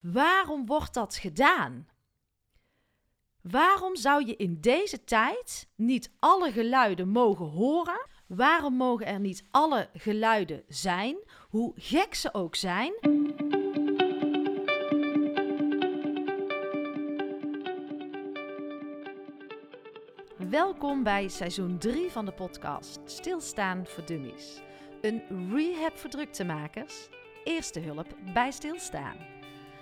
Waarom wordt dat gedaan? Waarom zou je in deze tijd niet alle geluiden mogen horen? Waarom mogen er niet alle geluiden zijn, hoe gek ze ook zijn? Welkom bij seizoen 3 van de podcast Stilstaan voor Dummies. Een rehab voor druktemakers, eerste hulp bij stilstaan.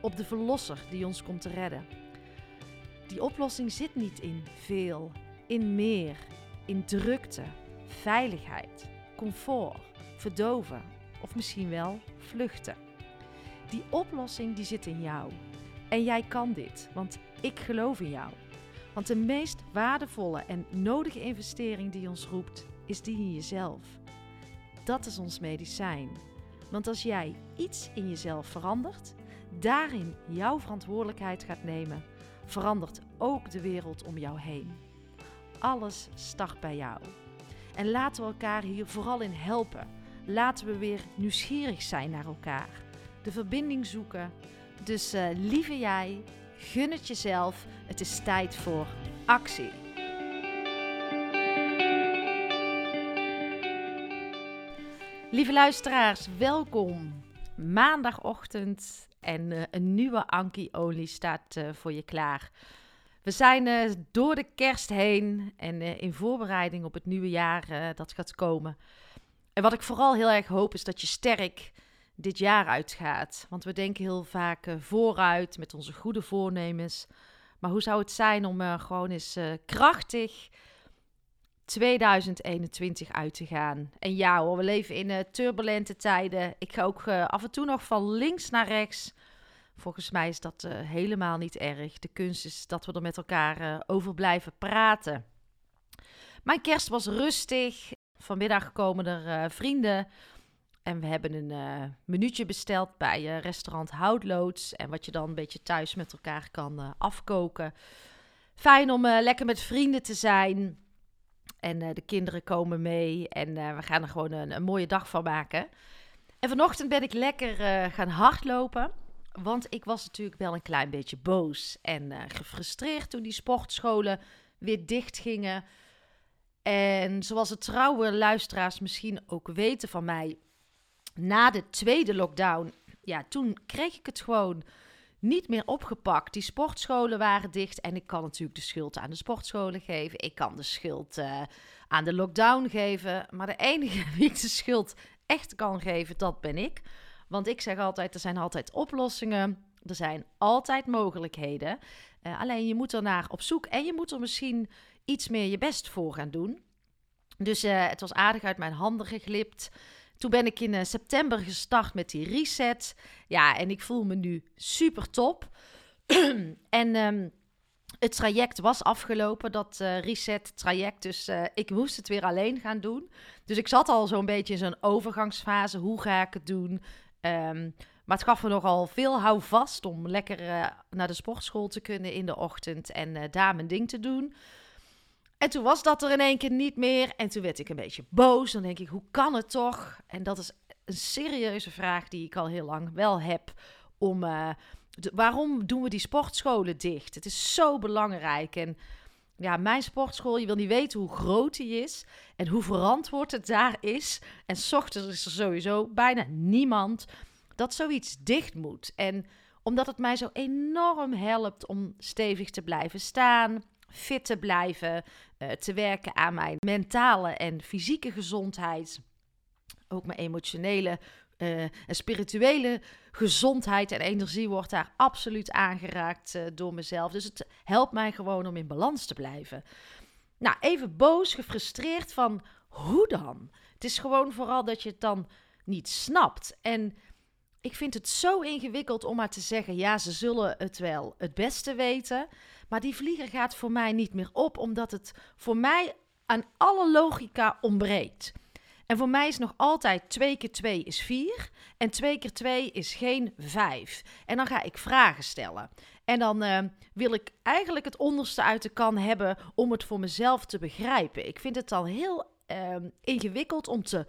op de verlosser die ons komt te redden. Die oplossing zit niet in veel, in meer, in drukte, veiligheid, comfort, verdoven of misschien wel vluchten. Die oplossing die zit in jou. En jij kan dit, want ik geloof in jou. Want de meest waardevolle en nodige investering die ons roept, is die in jezelf. Dat is ons medicijn. Want als jij iets in jezelf verandert, daarin jouw verantwoordelijkheid gaat nemen, verandert ook de wereld om jou heen. Alles start bij jou. En laten we elkaar hier vooral in helpen. Laten we weer nieuwsgierig zijn naar elkaar. De verbinding zoeken. Dus uh, lieve jij, gun het jezelf. Het is tijd voor actie. Lieve luisteraars, welkom. Maandagochtend en uh, een nieuwe Anki-olie staat uh, voor je klaar. We zijn uh, door de kerst heen en in voorbereiding op het nieuwe jaar dat gaat komen. En wat ik vooral heel erg hoop is dat je sterk dit jaar uitgaat. Want we denken heel vaak vooruit met onze goede voornemens. Maar hoe zou het zijn om gewoon eens krachtig 2021 uit te gaan. En ja hoor, we leven in uh, turbulente tijden. Ik ga ook uh, af en toe nog van links naar rechts. Volgens mij is dat uh, helemaal niet erg. De kunst is dat we er met elkaar over blijven praten. Mijn kerst was rustig. Vanmiddag komen er vrienden. En we hebben een minuutje besteld bij restaurant Houtloods. En wat je dan een beetje thuis met elkaar kan afkoken. Fijn om lekker met vrienden te zijn. En uh, de kinderen komen mee en uh, we gaan er gewoon een, een, mooie dag van maken. En vanochtend ben ik lekker uh, gaan hardlopen. Want ik was natuurlijk wel een klein beetje boos en gefrustreerd toen die sportscholen weer dicht gingen. En zoals de trouwe luisteraars misschien ook weten van mij, na de tweede lockdown, ja, toen kreeg ik het gewoon niet meer opgepakt. Die sportscholen waren dicht en ik kan natuurlijk de schuld aan de sportscholen geven. Ik kan de schuld uh, aan de lockdown geven. Maar de enige wie ik de schuld echt kan geven, dat ben ik. Want ik zeg altijd, er zijn altijd oplossingen. Er zijn altijd mogelijkheden. Uh, alleen je moet er naar op zoek en je moet er misschien iets meer je best voor gaan doen. Dus uh, het was aardig uit mijn handen geglipt. Toen ben ik in uh, september gestart met die reset. Ja, en ik voel me nu super top. en um, het traject was afgelopen, dat uh, reset traject. Dus uh, ik moest het weer alleen gaan doen. Dus ik zat al zo'n beetje in zo'n overgangsfase. Hoe ga ik het doen? Um, maar het gaf me nogal veel houvast om lekker naar de sportschool te kunnen in de ochtend en daar mijn ding te doen. En toen was dat er in één keer niet meer. En toen werd ik een beetje boos. Dan denk ik, hoe kan het toch? En dat is een serieuze vraag die ik al heel lang wel heb. Om, de, waarom doen we die sportscholen dicht? Het is zo belangrijk. En ja, mijn sportschool, je wil niet weten hoe groot die is. En hoe verantwoord het daar is. En s ochtends is er sowieso bijna niemand dat zoiets dicht moet. En omdat het mij zo enorm helpt om stevig te blijven staan fit te blijven, uh, te werken aan mijn mentale en fysieke gezondheid. Ook mijn emotionele uh, en spirituele gezondheid en energie wordt daar absoluut aangeraakt uh, door mezelf. Dus het helpt mij gewoon om in balans te blijven. Nou, even boos, gefrustreerd van hoe dan? Het is gewoon vooral dat je het dan niet snapt. En ik vind het zo ingewikkeld om maar te zeggen: ja, ze zullen het wel het beste weten. Maar die vlieger gaat voor mij niet meer op, omdat het voor mij aan alle logica ontbreekt. En voor mij is nog altijd 2 keer 2 is 4 en 2 keer 2 is geen 5. En dan ga ik vragen stellen. En dan uh, wil ik eigenlijk het onderste uit de kan hebben om het voor mezelf te begrijpen. Ik vind het dan heel uh, ingewikkeld om te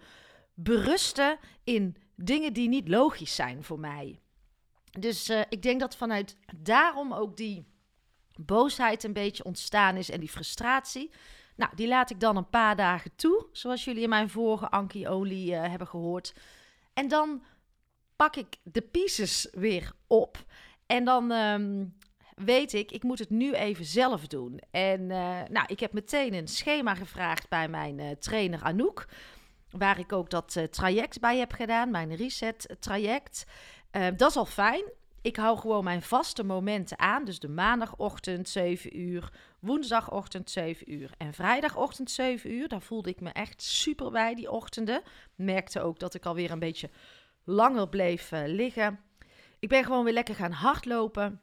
berusten in dingen die niet logisch zijn voor mij. Dus uh, ik denk dat vanuit daarom ook die boosheid een beetje ontstaan is en die frustratie. Nou, die laat ik dan een paar dagen toe, zoals jullie in mijn vorige Anki-olie uh, hebben gehoord. En dan pak ik de pieces weer op. En dan um, weet ik, ik moet het nu even zelf doen. En uh, nou, ik heb meteen een schema gevraagd bij mijn trainer Anouk. Waar ik ook dat uh, traject bij heb gedaan, mijn reset traject. dat is al fijn. Ik hou gewoon mijn vaste momenten aan. Dus de maandagochtend 7 uur, woensdagochtend 7 uur en vrijdagochtend 7 uur. Daar voelde ik me echt super bij die ochtenden. Merkte ook dat ik alweer een beetje langer bleef uh, liggen. Ik ben gewoon weer lekker gaan hardlopen.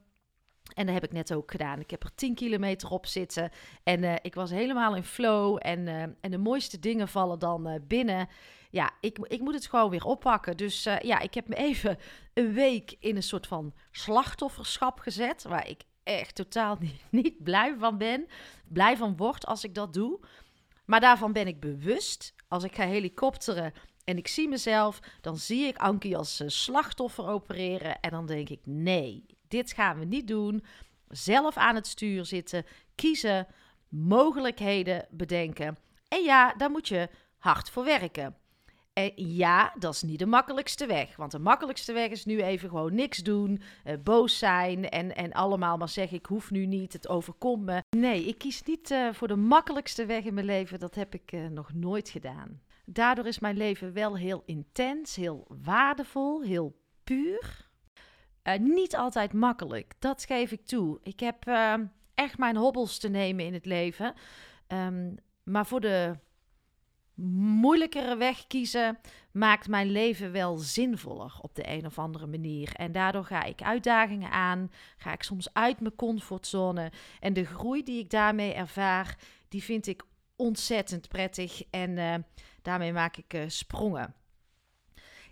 En dat heb ik net ook gedaan. Ik heb er 10 kilometer op zitten. En uh, ik was helemaal in flow. En, uh, en de mooiste dingen vallen dan binnen. Ja, ik, ik moet het gewoon weer oppakken. Dus ja, ik heb me even een week in een soort van slachtofferschap gezet. Waar ik echt totaal niet, niet blij van ben. Blij van word als ik dat doe. Maar daarvan ben ik bewust. Als ik ga helikopteren en ik zie mezelf, dan zie ik Ankie als slachtoffer opereren. En dan denk ik: nee, dit gaan we niet doen. Zelf aan het stuur zitten, kiezen, mogelijkheden bedenken. En ja, daar moet je hard voor werken. En ja, dat is niet de makkelijkste weg. Want de makkelijkste weg is nu even gewoon niks doen, uh, boos zijn en, en allemaal maar zeggen: ik hoef nu niet, het overkomt me. Nee, ik kies niet uh, voor de makkelijkste weg in mijn leven. Dat heb ik uh, nog nooit gedaan. Daardoor is mijn leven wel heel intens, heel waardevol, heel puur. Niet altijd makkelijk, dat geef ik toe. Ik heb echt mijn hobbels te nemen in het leven. Um, maar voor de moeilijkere weg kiezen maakt mijn leven wel zinvoller op de een of andere manier. En daardoor ga ik uitdagingen aan, ga ik soms uit mijn comfortzone. En de groei die ik daarmee ervaar, die vind ik ontzettend prettig. En uh, daarmee maak ik uh, sprongen.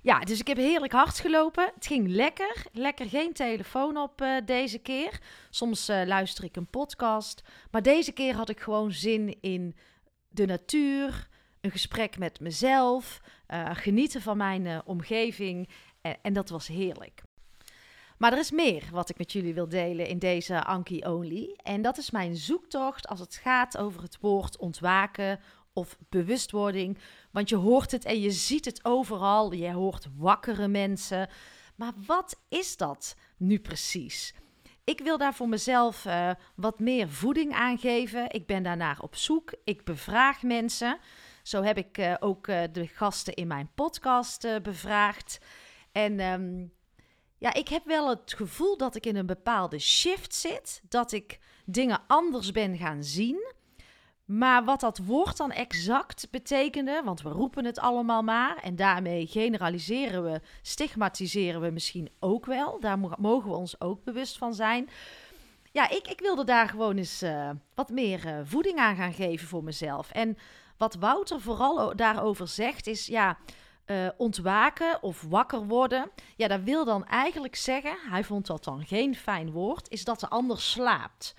Ja, dus ik heb heerlijk hard gelopen. Het ging lekker. Lekker geen telefoon op uh, deze keer. Soms luister ik een podcast. Maar deze keer had ik gewoon zin in de natuur een gesprek met mezelf, uh, genieten van mijn omgeving. En, en, dat was heerlijk. Maar er is meer wat ik met jullie wil delen in deze Anki Only. En dat is mijn zoektocht als het gaat over het woord ontwaken of bewustwording. Want je hoort het en je ziet het overal. Je hoort wakkere mensen. Maar wat is dat nu precies? Ik wil daar voor mezelf uh, wat meer voeding aan geven. Ik ben daarnaar op zoek. Ik bevraag mensen. Zo heb ik uh, ook uh, de gasten in mijn podcast bevraagd. En um, ja, ik heb wel het gevoel dat ik in een bepaalde shift zit. Dat ik dingen anders ben gaan zien. Maar wat dat woord dan exact betekende, want we roepen het allemaal maar en daarmee generaliseren we, stigmatiseren we misschien ook wel. Daar mogen we ons ook bewust van zijn. Ja, ik, ik wilde daar gewoon eens uh, wat meer uh, voeding aan gaan geven voor mezelf. En wat Wouter vooral daarover zegt is, ja, uh, ontwaken of wakker worden. Ja, dat wil dan eigenlijk zeggen, hij vond dat dan geen fijn woord, is dat de ander slaapt.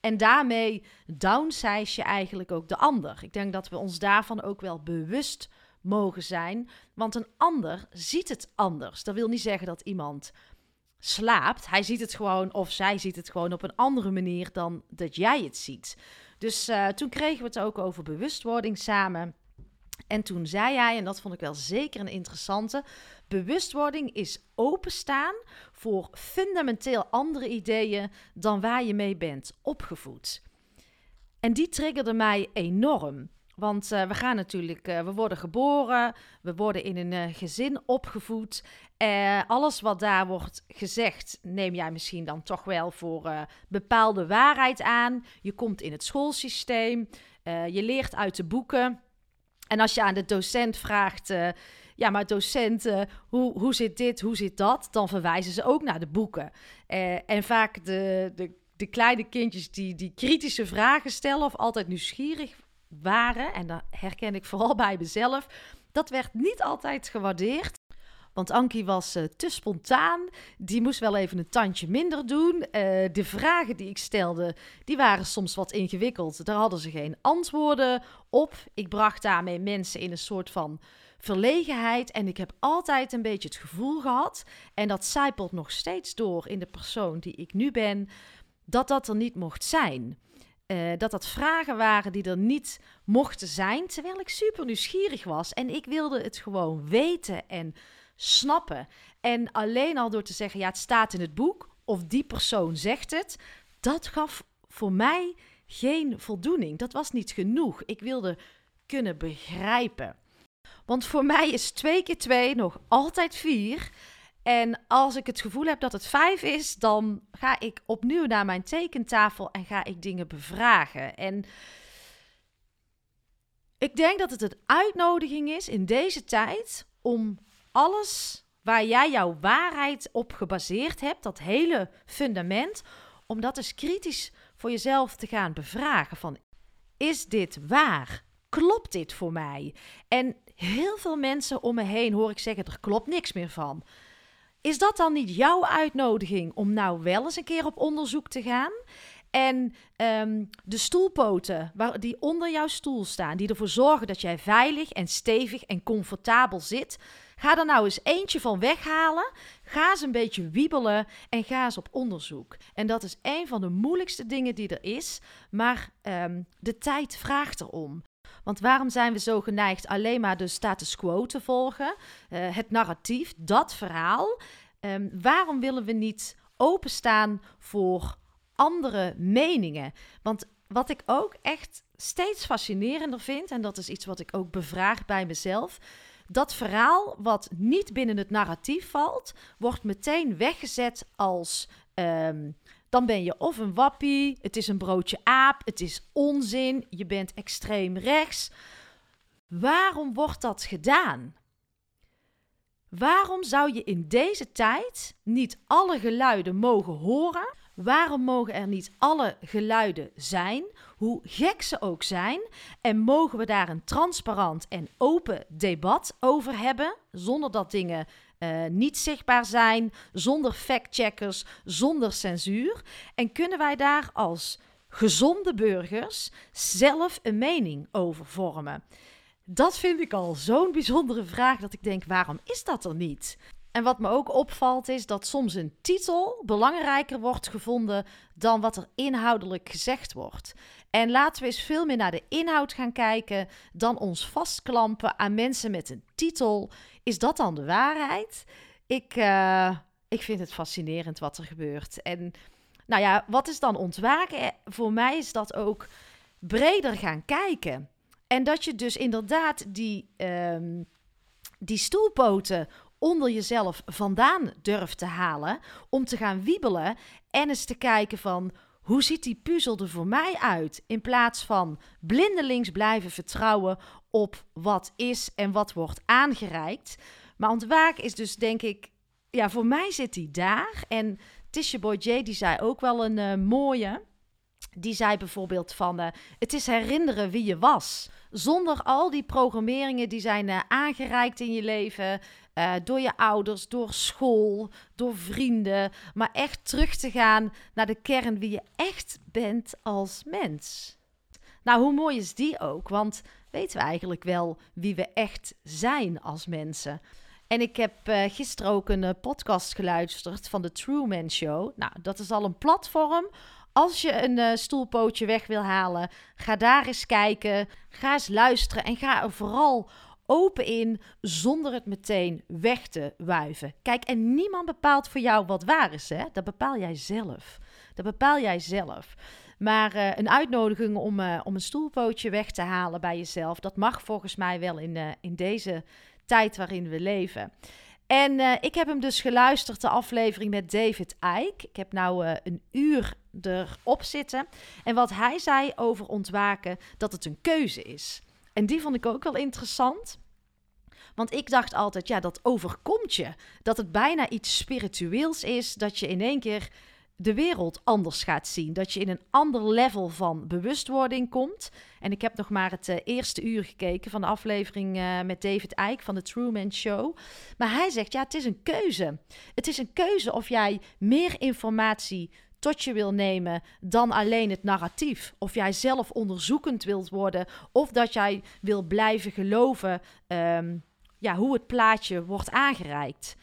En daarmee downsize je eigenlijk ook de ander. Ik denk dat we ons daarvan ook wel bewust mogen zijn. Want een ander ziet het anders. Dat wil niet zeggen dat iemand slaapt. Hij ziet het gewoon, of zij ziet het gewoon op een andere manier dan dat jij het ziet. Dus uh, toen kregen we het ook over bewustwording samen. En toen zei hij, en dat vond ik wel zeker een interessante, bewustwording is openstaan voor fundamenteel andere ideeën dan waar je mee bent opgevoed. En die triggerde mij enorm. Want uh, we gaan natuurlijk, uh, we worden geboren, we worden in een uh, gezin opgevoed. alles wat daar wordt gezegd, neem jij misschien dan toch wel voor bepaalde waarheid aan. Je komt in het schoolsysteem, je leert uit de boeken. En als je aan de docent vraagt, ja, maar docenten, hoe, hoe zit dit, hoe zit dat? Dan verwijzen ze ook naar de boeken. Eh, en vaak de, de, de kleine kindjes die, die kritische vragen stellen of altijd nieuwsgierig waren, en dat herken ik vooral bij mezelf, dat werd niet altijd gewaardeerd. Want Ankie was uh, te spontaan. Die moest wel even een tandje minder doen. Uh, de vragen die ik stelde, die waren soms wat ingewikkeld. Daar hadden ze geen antwoorden op. Ik bracht daarmee mensen in een soort van verlegenheid. En ik heb altijd een beetje het gevoel gehad, en dat zijpelt nog steeds door in de persoon die ik nu ben, dat dat er niet mocht zijn. Uh, dat dat vragen waren die er niet mochten zijn, terwijl ik super nieuwsgierig was. En ik wilde het gewoon weten en snappen. En alleen al door te zeggen, ja, het staat in het boek, of die persoon zegt het, dat gaf voor mij geen voldoening. Dat was niet genoeg. Ik wilde kunnen begrijpen. Want voor mij is 2 keer 2 nog altijd 4. En als ik het gevoel heb dat het 5 is, dan ga ik opnieuw naar mijn tekentafel en ga ik dingen bevragen. En ik denk dat het een uitnodiging is in deze tijd om alles waar jij jouw waarheid op gebaseerd hebt, dat hele fundament, om dat eens kritisch voor jezelf te gaan bevragen van is dit waar? Klopt dit voor mij? En heel veel mensen om me heen hoor ik zeggen er klopt niks meer van. Is dat dan niet jouw uitnodiging om nou wel eens een keer op onderzoek te gaan? En um, de stoelpoten waar, die onder jouw stoel staan, die ervoor zorgen dat jij veilig en stevig en comfortabel zit, Ga er nou eens eentje van weghalen. Ga eens een beetje wiebelen en ga eens op onderzoek. En dat is een van de moeilijkste dingen die er is. Maar um, de tijd vraagt erom. Want waarom zijn we zo geneigd alleen maar de status quo te volgen? Uh, het narratief, dat verhaal. Um, waarom willen we niet openstaan voor andere meningen? Want wat ik ook echt steeds fascinerender vind, en dat is iets wat ik ook bevraag bij mezelf dat verhaal wat niet binnen het narratief valt, wordt meteen weggezet als. Um, dan ben je of een wappie, het is een broodje aap, het is onzin, je bent extreem rechts. Waarom wordt dat gedaan? Waarom zou je in deze tijd niet alle geluiden mogen horen? Waarom mogen er niet alle geluiden zijn? hoe gek ze ook zijn. En mogen we daar een transparant en open debat over hebben, zonder dat dingen uh, niet zichtbaar zijn, zonder factcheckers, zonder censuur. En kunnen wij daar als gezonde burgers zelf een mening over vormen? Dat vind ik al zo'n bijzondere vraag dat ik denk: waarom is dat er niet? En wat me ook opvalt is dat soms een titel belangrijker wordt gevonden dan wat er inhoudelijk gezegd wordt. En laten we eens veel meer naar de inhoud gaan kijken dan ons vastklampen aan mensen met een titel. Is dat dan de waarheid? Ik, uh, ik vind het fascinerend wat er gebeurt. En nou ja, wat is dan ontwaken? Voor mij is dat ook breder gaan kijken. En dat je dus inderdaad die, um, die stoelpoten onder jezelf vandaan durft te halen. Om te gaan wiebelen en eens te kijken van hoe ziet die puzzel er voor mij uit? In plaats van blindelings blijven vertrouwen op wat is en wat wordt aangereikt. Maar ontwaken is dus denk ik, ja, voor mij zit die daar. En Tisha Boy J, die zei ook wel een uh, mooie. Die zei bijvoorbeeld van, uh, het is herinneren wie je was. Zonder al die programmeringen die zijn uh, aangereikt in je leven. Uh, door je ouders, door school, door vrienden. Maar echt terug te gaan naar de kern wie je echt bent als mens. Nou, hoe mooi is die ook? Want weten we eigenlijk wel wie we echt zijn als mensen? En ik heb uh, gisteren ook een uh, podcast geluisterd van de Truman Show. Nou, dat is al een platform als je een stoelpootje weg wil halen, ga daar eens kijken. Ga eens luisteren en ga er vooral open in zonder het meteen weg te wuiven. Kijk, en niemand bepaalt voor jou wat waar is, hè? Dat bepaal jij zelf. Dat bepaal jij zelf. Maar uh, een uitnodiging om, uh, om een stoelpootje weg te halen bij jezelf, dat mag volgens mij wel in, uh, in deze tijd waarin we leven. En ik heb hem dus geluisterd, de aflevering met David Icke. Ik heb nou een uur erop zitten. En wat hij zei over ontwaken, dat het een keuze is. En die vond ik ook wel interessant. Want ik dacht altijd, ja, dat overkomt je. Dat het bijna iets spiritueels is, dat je in één keer de wereld anders gaat zien. Dat je in een ander level van bewustwording komt. En ik heb nog maar het eh, eerste uur gekeken van de aflevering uh, met David Icke van de Truman Show. Maar hij zegt, ja, het is een keuze. Het is een keuze of jij meer informatie tot je wil nemen dan alleen het narratief. Of jij zelf onderzoekend wilt worden. Of dat jij wil blijven geloven um, ja, hoe het plaatje wordt aangereikt.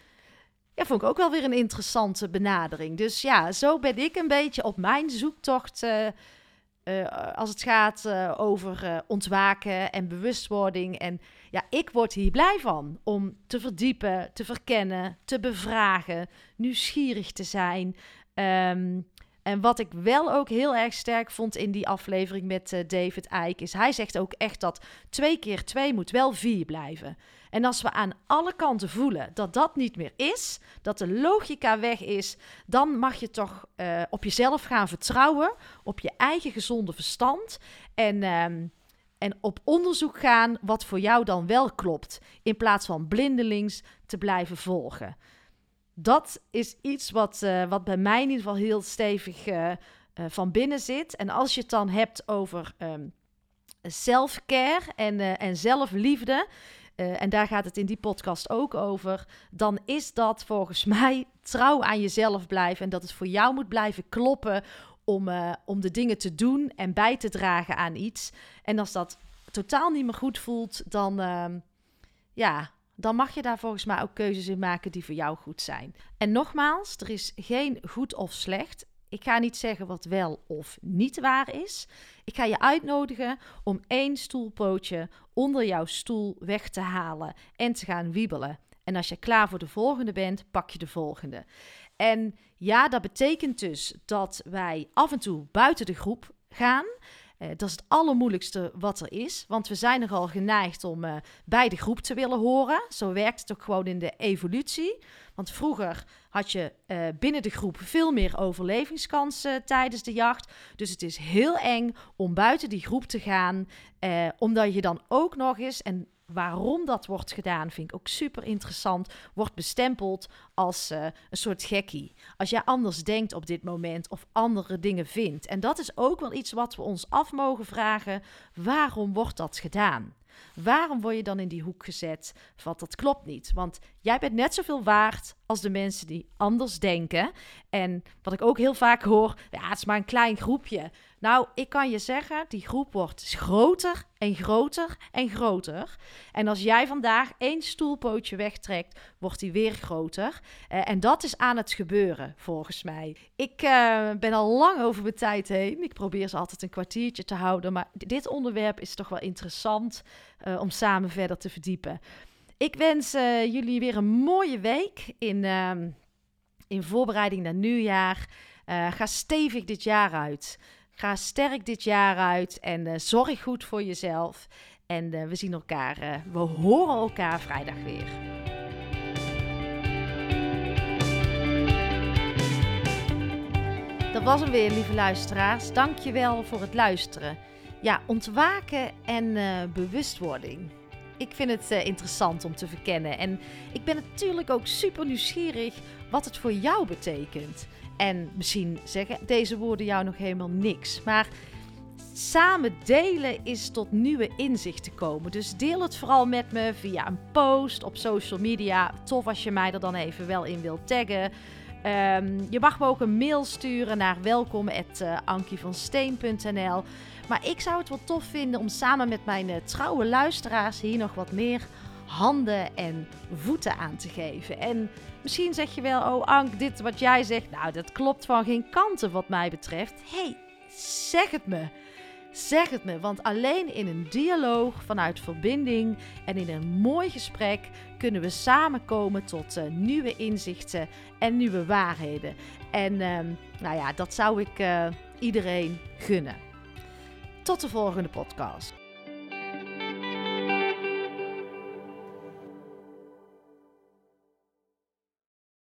Ja, vond ik ook wel weer een interessante benadering. Dus ja, zo ben ik een beetje op mijn zoektocht. Uh, uh, als het gaat uh, over ontwaken en bewustwording. En ja, ik word hier blij van om te verdiepen, te verkennen, te bevragen, nieuwsgierig te zijn. Um, en wat ik wel ook heel erg sterk vond in die aflevering met uh, David Icke, is hij zegt ook echt dat twee keer twee moet wel vier blijven. En als we aan alle kanten voelen dat dat niet meer is, dat de logica weg is, dan mag je toch uh, op jezelf gaan vertrouwen, op je eigen gezonde verstand en, um, en op onderzoek gaan wat voor jou dan wel klopt, in plaats van blindelings te blijven volgen dat is iets wat, uh, wat bij mij in ieder geval heel stevig uh, uh, van binnen zit. En als je het dan hebt over um, self-care en, en zelfliefde, en daar gaat het in die podcast ook over, dan is dat volgens mij trouw aan jezelf blijven en dat het voor jou moet blijven kloppen om, om de dingen te doen en bij te dragen aan iets. En als dat totaal niet meer goed voelt, dan ehm, ja, dan mag je daar volgens mij ook keuzes in maken die voor jou goed zijn. En nogmaals, er is geen goed of slecht. Ik ga niet zeggen wat wel of niet waar is. Ik ga je uitnodigen om één stoelpootje onder jouw stoel weg te halen en te gaan wiebelen. En als je klaar voor de volgende bent, pak je de volgende. En ja, dat betekent dus dat wij af en toe buiten de groep gaan. Uh, dat is het allermoeilijkste wat er is. Want we zijn nogal geneigd om uh, bij de groep te willen horen. Zo werkt het ook gewoon in de evolutie. Want vroeger had je uh, binnen de groep veel meer overlevingskansen tijdens de jacht. Dus het is heel eng om buiten die groep te gaan. omdat je dan ook nog eens, en waarom dat wordt gedaan, vind ik ook super interessant, wordt bestempeld als uh, een soort gekkie. Als jij anders denkt op dit moment of andere dingen vindt. En dat is ook wel iets wat we ons af mogen vragen. Waarom wordt dat gedaan? Waarom word je dan in die hoek gezet? Want dat klopt niet. Want jij bent net zoveel waard als de mensen die anders denken. En wat ik ook heel vaak hoor, ja, het is maar een klein groepje. Nou, ik kan je zeggen, die groep wordt groter en groter en groter. En als jij vandaag één stoelpootje wegtrekt, wordt die weer groter. Uh, en dat is aan het gebeuren, volgens mij. Ik uh, ben al lang over mijn tijd heen. Ik probeer ze altijd een kwartiertje te houden. Maar dit onderwerp is toch wel interessant uh, om samen verder te verdiepen. Ik wens jullie weer een mooie week in, ehm, in voorbereiding naar nieuwjaar. ga stevig dit jaar uit. Ga sterk dit jaar uit en uh, zorg goed voor jezelf. En uh, we zien elkaar, uh, we horen elkaar vrijdag weer. Dat was hem weer, lieve luisteraars. Dankjewel voor het luisteren. Ja, ontwaken en bewustwording. Ik vind het interessant om te verkennen. En ik ben natuurlijk ook super nieuwsgierig wat het voor jou betekent. En misschien zeggen deze woorden jou nog helemaal niks. Maar samen delen is tot nieuwe inzichten komen. Dus deel het vooral met me via een post op social media. Tof als je mij er dan even wel in wilt taggen. Um, je mag me ook een mail sturen naar welkom.ankievansteen.nl. Maar ik zou het wel tof vinden om samen met mijn uh, trouwe luisteraars hier nog wat meer handen en voeten aan te geven. En misschien zeg je wel, oh Ank, dit wat jij zegt, nou dat klopt van geen kanten wat mij betreft. hey, zeg het me. Zeg het me, want alleen in een dialoog vanuit verbinding en in een mooi gesprek kunnen we samenkomen tot uh, nieuwe inzichten en nieuwe waarheden. En uh, nou ja, dat zou ik uh, iedereen gunnen. Tot de volgende podcast.